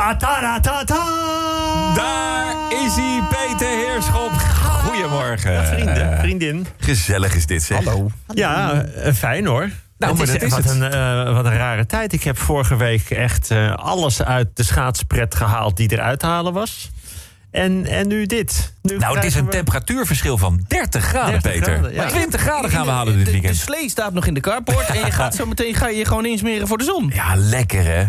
Ta ta ta ta ta. Daar is hij, Peter Heerschop. Goedemorgen. Vrienden, vriendin. Gezellig is dit, zeg. Hallo. Ja, eh, fijn hoor. Nou, Wat maar dat is wat, het. een, eh, wat een rare tijd. Ik heb vorige week echt eh, alles uit de schaatspret gehaald die eruit te halen was. En, en nu dit. Nu Nou, het is een we- temperatuur van 30 graden, 30 Peter. graden, ja. 20 graden gaan we de- halen dit de- weekend. De slee staat nog in de carport en je gaat zo meteen ga je je gewoon insmeren voor de zon. Ja, lekker hè?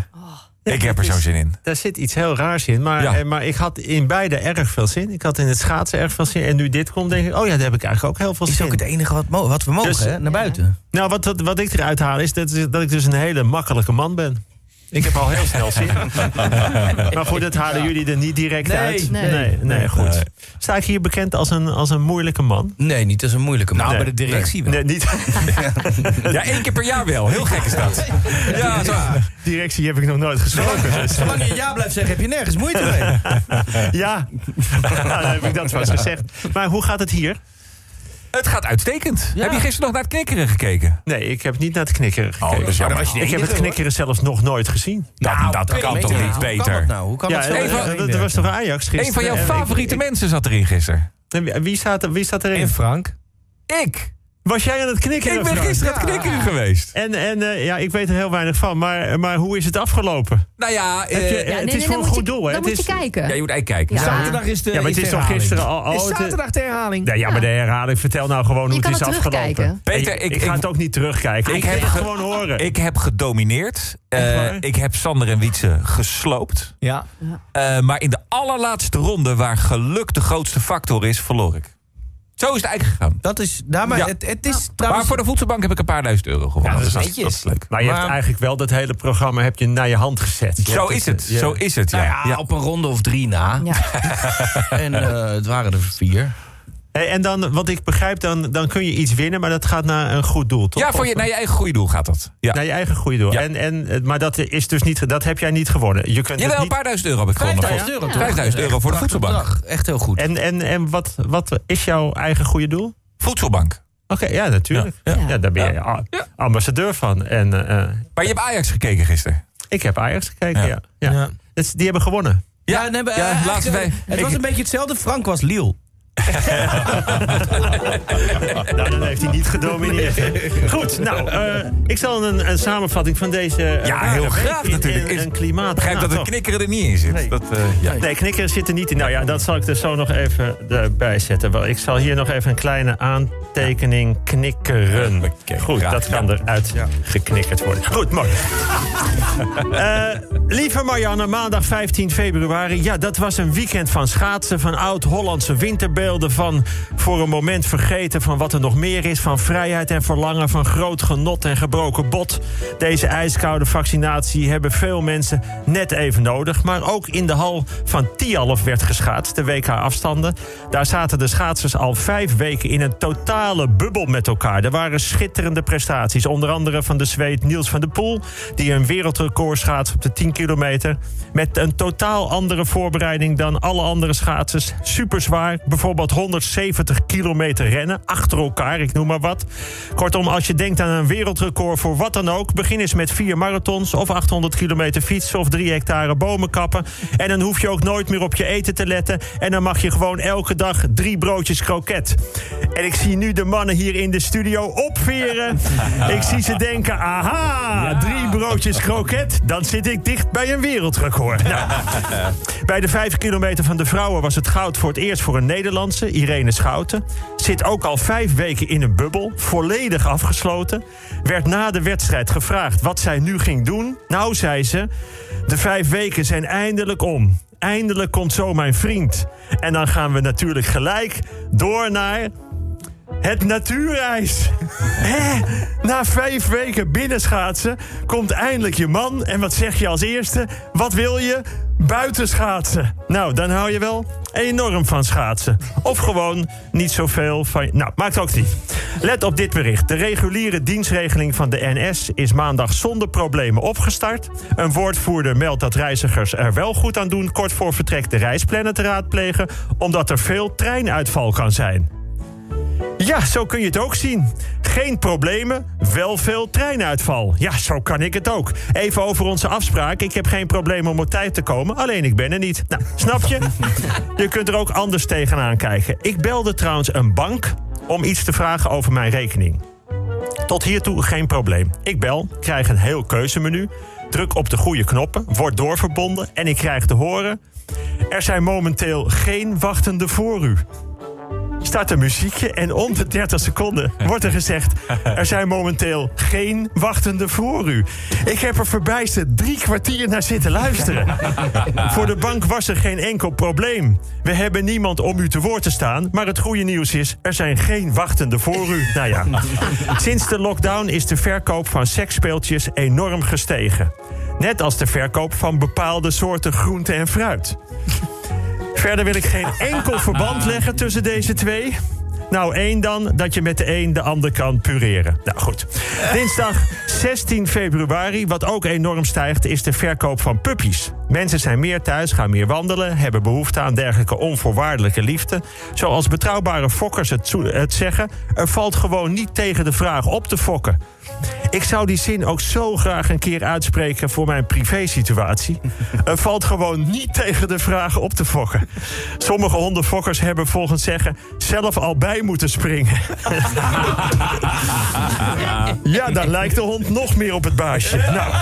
Ik heb er zo zin in. Daar zit iets heel raars in. Maar, Ja. eh, maar ik had in beide erg veel zin. Ik had in het schaatsen erg veel zin. En nu dit komt, denk ik, oh ja, daar heb ik eigenlijk ook heel veel is zin ook het enige wat, mo- wat we mogen, Dus- hè? Naar buiten. Nou, wat, wat, wat ik eruit haal is dat, dat ik dus een hele makkelijke man ben. Ik heb al heel snel zin. maar goed, dat halen jullie er niet direct Nee, uit. nee. nee, nee, goed. Nee. Sta ik hier bekend als een, als een moeilijke man? Nee, niet als een moeilijke man. Nou, bij de directie wel. Nee, niet. Ja, één keer per jaar wel. Heel gek is dat. Ja, zo. Directie heb ik nog nooit gesproken. Dus. Zolang je ja blijft zeggen, heb je nergens moeite mee. Ja, nou, dan heb ik dat vast gezegd. Maar hoe gaat het hier? Het gaat uitstekend. Heb je gisteren nog naar het knikkeren gekeken? Nee, ik heb niet naar het knikkeren gekeken. de ik heb het knikkeren zelfs nog nooit gezien. Dat, dat kan toch niet, Hoe kan dat nou? Hoe kan Ja, dat zo? eh, Even- dat- dat was toch Ajax gisteren? Een van jouw En favoriete ik- mensen zat erin gisteren. En Wie staat, er, wie staat erin? Frank? Ik. Was jij aan het knikkeren? Ik ben gisteren aan het knikkeren geweest. En, en eh, ja, ik weet er heel weinig van. Maar, maar hoe is het afgelopen? Nou ja, je- eh, Ja, Ja, het is nee, voor een goed je- doel, hè? Dan Het moet je kijken. ja, je moet eigenlijk kijken. Ja. Zaterdag is de Ja, maar het is toch gisteren al... al Is zaterdag de herhaling. Ja, ja, maar de herhaling. Vertel nou gewoon hoe het is het afgelopen. Peter, ik, ik- ik ga het ook niet terugkijken. Ik, Ik heb het ge- gewoon horen. Ik heb gedomineerd. Eh, ik heb Sander en Wietse gesloopt. Ja. Eh, maar in de allerlaatste ronde, waar geluk de grootste factor is, verloor ik. Zo is het eigenlijk gegaan. Dat is, nou, maar Ja. het, het is trouwens... voor de voedselbank heb ik een paar duizend euro gewonnen. Ja, dat is dat, netjes. dat is leuk. maar je hebt eigenlijk wel dat hele programma heb je naar je hand gezet. Je Zo is het. Zo is het, ja. nou ja, ja. op een ronde of drie na. Ja. En eh, het waren er vier. Hey, en dan, wat ik begrijp, dan, dan kun je iets winnen, maar dat gaat naar een goed doel, toch? Ja, voor je, Of- naar je eigen goede doel gaat dat. Ja. Naar je eigen goede doel. Ja. En, en, maar dat, is dus niet, dat heb jij niet gewonnen. Je kunt Jawel, een niet, paar duizend euro heb ik gewonnen. 5000 euro. Ja. toch? 5000 euro voor de voedselbank. Echt heel goed. en en, en wat, wat is jouw eigen goede doel? Voedselbank. Oké, ja, natuurlijk. Ja, Ja. daar ben je ambassadeur van. En eh, Maar je hebt Ajax gekeken gisteren. ik heb Ajax gekeken, Ja. ja. ja. Ja. Dus die hebben gewonnen. Ja, nee, maar, ja, eh, laatste vijf. Het Ik- was een beetje hetzelfde. Frank was Liel. Nou, dan heeft hij niet gedomineerd. Goed, nou, eh, ik zal een, een samenvatting van deze... eh, Ja, heel graag in- natuurlijk. In, een klimaat. Ik begrijp Nou, dat het knikkeren er niet in zit. Nee. Dat, eh, ja. Nee, knikkeren zit er niet in. Nou ja, dat zal ik er zo nog even erbij zetten. Wel, Ik zal hier nog even een kleine aantekening knikkeren. Goed, dat kan eruit geknikkerd worden. Goed, mooi. Lieve Marianne, maandag 15 februari. Ja, dat was een weekend van schaatsen, van oud-Hollandse winterbeelden... van voor een moment vergeten van wat er nog meer is... van vrijheid en verlangen, van groot genot en gebroken bot. Deze ijskoude vaccinatie hebben veel mensen net even nodig. Maar ook in de hal van Tialf werd geschaatst, de WK-afstanden. Daar zaten de schaatsers al vijf weken in een totale bubbel met elkaar. Er waren schitterende prestaties. Onder andere van de Zweed Niels van der Poel... die een wereldrecord schaatst op de 10 kilometer. Met een totaal andere voorbereiding dan alle andere schaatsers. Super zwaar. Bijvoorbeeld 170 kilometer rennen achter elkaar, ik noem maar wat. Kortom, als je denkt aan een wereldrecord voor wat dan ook... begin eens met vier marathons of 800 kilometer fietsen... of drie hectare bomen kappen. En dan hoef je ook nooit meer op je eten te letten. En dan mag je gewoon elke dag drie broodjes kroket. En ik zie nu de mannen hier in de studio opveren. Ik zie ze denken, aha, drie broodjes kroket... dan zit ik dicht bij een wereldrecord. Nou, bij de vijf kilometer van de vrouwen was het goud voor het eerst voor een Nederlandse, Irene Schouten. Zit ook al vijf weken in een bubbel, volledig afgesloten. Werd na de wedstrijd gevraagd wat zij nu ging doen. Nou, zei ze, de vijf weken zijn eindelijk om. Eindelijk komt zo mijn vriend. En dan gaan we natuurlijk gelijk door naar het natuurijs. Na vijf weken binnenschaatsen komt eindelijk je man. En wat zeg je als eerste? Wat wil je? Buitenschaatsen. Nou, dan hou je wel enorm van schaatsen. Of gewoon niet zoveel van... Nou, maakt ook niet. Let op dit bericht. De reguliere dienstregeling van de NS is maandag zonder problemen opgestart. Een woordvoerder meldt dat reizigers er wel goed aan doen... kort voor vertrek de reisplannen te raadplegen... omdat er veel treinuitval kan zijn. Ja, zo kun je het ook zien. Geen problemen, wel veel treinuitval. Ja, zo kan ik het ook. Even over onze afspraak. Ik heb geen probleem om op tijd te komen, alleen ik ben er niet. Nou, snap je? Je kunt er ook anders tegenaan kijken. Ik belde trouwens een bank om iets te vragen over mijn rekening. Tot hiertoe geen probleem. Ik bel, krijg een heel keuzemenu, druk op de goede knoppen, word doorverbonden en ik krijg te horen... er zijn momenteel geen wachtende voor u staat een muziekje en om de 30 seconden wordt er gezegd... er zijn momenteel geen wachtende voor u. Ik heb er verbijsterd drie kwartier naar zitten luisteren. voor de bank was er geen enkel probleem. We hebben niemand om u te woord te staan, maar het goede nieuws is... er zijn geen wachtende voor u. Nou ja, sinds de lockdown is de verkoop van seksspeeltjes enorm gestegen. Net als de verkoop van bepaalde soorten groente en fruit. Verder wil ik geen enkel verband leggen tussen deze twee. Nou, één dan, dat je met de een de ander kan pureren. Nou goed. Dinsdag 16 februari, wat ook enorm stijgt, is de verkoop van puppies. Mensen zijn meer thuis, gaan meer wandelen, hebben behoefte aan dergelijke onvoorwaardelijke liefde. Zoals betrouwbare fokkers het, zeggen, er valt gewoon niet tegen de vraag op te fokken. Ik zou die zin ook zo graag een keer uitspreken voor mijn privésituatie. Er valt gewoon niet tegen de vraag op te fokken. Sommige hondenfokkers hebben volgens zeggen zelf al bij moeten springen. Ja, dan lijkt de hond nog meer op het baasje. Nou.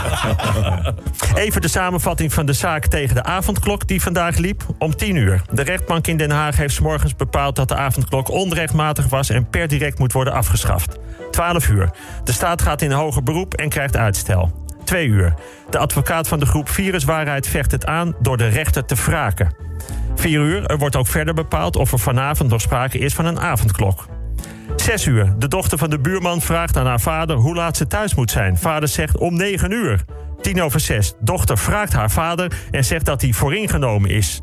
Even de samenvatting van de zaak tegen de avondklok die vandaag liep. Om 10 uur. De rechtbank in Den Haag heeft s morgens bepaald dat de avondklok onrechtmatig was en per direct moet worden afgeschaft. 12 uur. De staat gaat in hoger beroep en krijgt uitstel. 2 uur. De advocaat van de groep Viruswaarheid vecht het aan door de rechter te wraken. 4 uur. Er wordt ook verder bepaald of er vanavond nog sprake is van een avondklok. 6 uur. De dochter van de buurman vraagt aan haar vader hoe laat ze thuis moet zijn. Vader zegt om 9 uur. 10 over 6. Dochter vraagt haar vader en zegt dat hij vooringenomen is.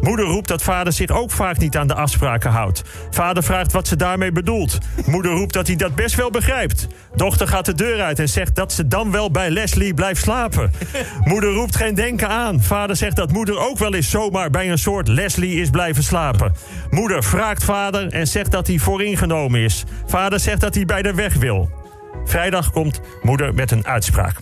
Moeder roept dat vader zich ook vaak niet aan de afspraken houdt. Vader vraagt wat ze daarmee bedoelt. Moeder roept dat hij dat best wel begrijpt. Dochter gaat de deur uit en zegt dat ze dan wel bij Leslie blijft slapen. Moeder roept geen denken aan. Vader zegt dat moeder ook wel eens zomaar bij een soort Leslie is blijven slapen. Moeder vraagt vader en zegt dat hij vooringenomen is. Vader zegt dat hij bij de weg wil. Vrijdag komt moeder met een uitspraak.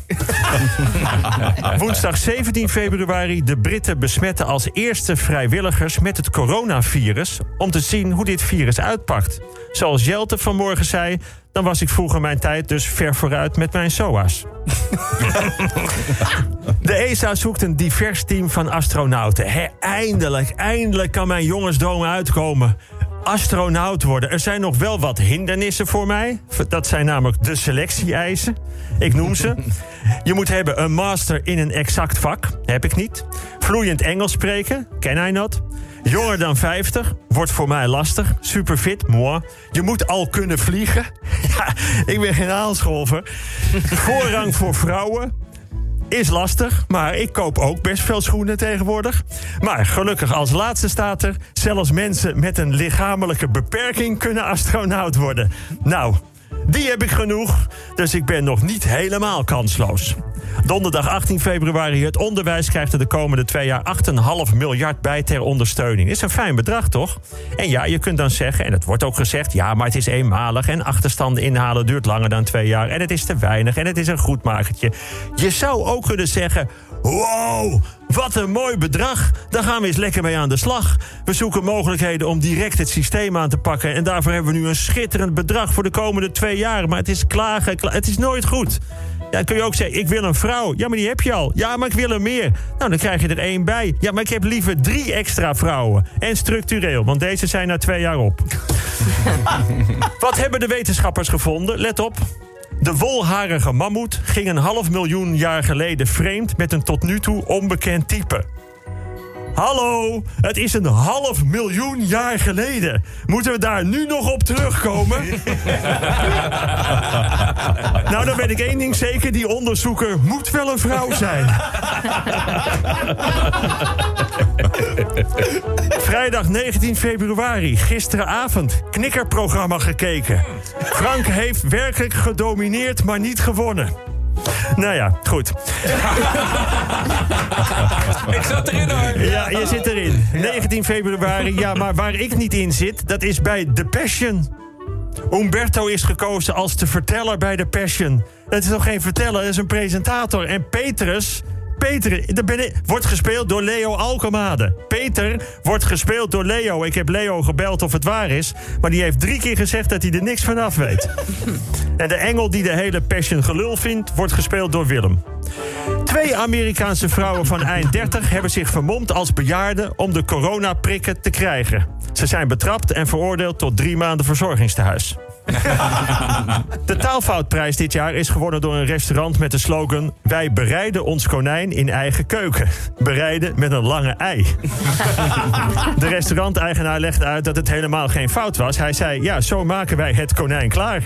Woensdag 17 februari. De Britten besmetten als eerste vrijwilligers met het coronavirus... om te zien hoe dit virus uitpakt. Zoals Jelte vanmorgen zei... dan was ik vroeger mijn tijd dus ver vooruit met mijn SOA's. De ESA zoekt een divers team van astronauten. eindelijk, eindelijk kan mijn jongensdroom uitkomen astronaut worden. Er zijn nog wel wat hindernissen voor mij. Dat zijn namelijk de selectie-eisen. Ik noem ze. Je moet hebben een master in een exact vak. Heb ik niet. Vloeiend Engels spreken. Ken I not. Jonger dan 50. Wordt voor mij lastig. Superfit. Moi. Je moet al kunnen vliegen. Ja, ik ben geen aanscholver. Voorrang voor vrouwen is lastig, maar ik koop ook best veel schoenen tegenwoordig. Maar gelukkig als laatste staat er... zelfs mensen met een lichamelijke beperking kunnen astronaut worden. Nou, die heb ik genoeg, dus ik ben nog niet helemaal kansloos. Donderdag 18 februari. Het onderwijs krijgt er de komende twee jaar 8,5 miljard bij ter ondersteuning. Is een fijn bedrag, toch? En ja, je kunt dan zeggen, en het wordt ook gezegd... ja, maar het is eenmalig en achterstanden inhalen duurt langer dan twee jaar... en het is te weinig en het is een goedmakertje. Je zou ook kunnen zeggen... Wow, wat een mooi bedrag. Daar gaan we eens lekker mee aan de slag. We zoeken mogelijkheden om direct het systeem aan te pakken. En daarvoor hebben we nu een schitterend bedrag voor de komende twee jaar. Maar het is klagen, het is nooit goed. Ja, dan kun je ook zeggen, ik wil een vrouw. Ja, maar die heb je al. Ja, maar ik wil er meer. Nou, dan krijg je er één bij. Ja, maar ik heb liever drie extra vrouwen. En structureel, want deze zijn na twee jaar op. Wat hebben de wetenschappers gevonden? Let op. De wolharige mammoet ging een half miljoen jaar geleden vreemd met een tot nu toe onbekend type. Hallo, het is een half miljoen jaar geleden. Moeten we daar nu nog op terugkomen? nou, dan weet ik één ding zeker. Die onderzoeker moet wel een vrouw zijn. Vrijdag 19 februari, gisteravond, knikkerprogramma gekeken. Frank heeft werkelijk gedomineerd, maar niet gewonnen. Nou ja, goed. ik zat erin hoor. Ja, je zit erin. 19 februari. Ja, maar waar ik niet in zit, dat is bij The Passion. Umberto is gekozen als de verteller bij de Passion. Het is nog geen verteller, het is een presentator. En Petrus... Peter daar ben ik- wordt gespeeld door Leo Alkemade. Peter wordt gespeeld door Leo. Ik heb Leo gebeld of het waar is. Maar die heeft drie keer gezegd dat hij er niks van af weet. en de engel die de hele Passion gelul vindt... wordt gespeeld door Willem. Twee Amerikaanse vrouwen van eind 30 hebben zich vermomd als bejaarden om de coronaprikken te krijgen. Ze zijn betrapt en veroordeeld tot drie maanden verzorgingstehuis. De taalfoutprijs dit jaar is gewonnen door een restaurant met de slogan: Wij bereiden ons konijn in eigen keuken. Bereiden met een lange ei. De restauranteigenaar legde uit dat het helemaal geen fout was. Hij zei: Ja, zo maken wij het konijn klaar.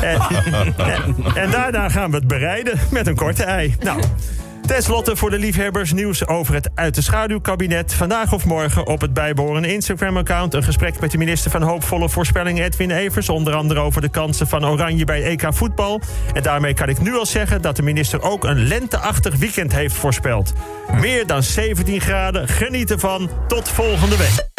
En, en, en daarna gaan we het bereiden met een korte ei. Nou. Ten slotte voor de liefhebbers nieuws over het uit de schaduwkabinet. Vandaag of morgen op het bijbehorende Instagram-account... een gesprek met de minister van Hoopvolle Voorspellingen Edwin Evers... onder andere over de kansen van Oranje bij EK voetbal. En daarmee kan ik nu al zeggen dat de minister ook een lenteachtig weekend heeft voorspeld. Meer dan 17 graden, geniet ervan. Tot volgende week.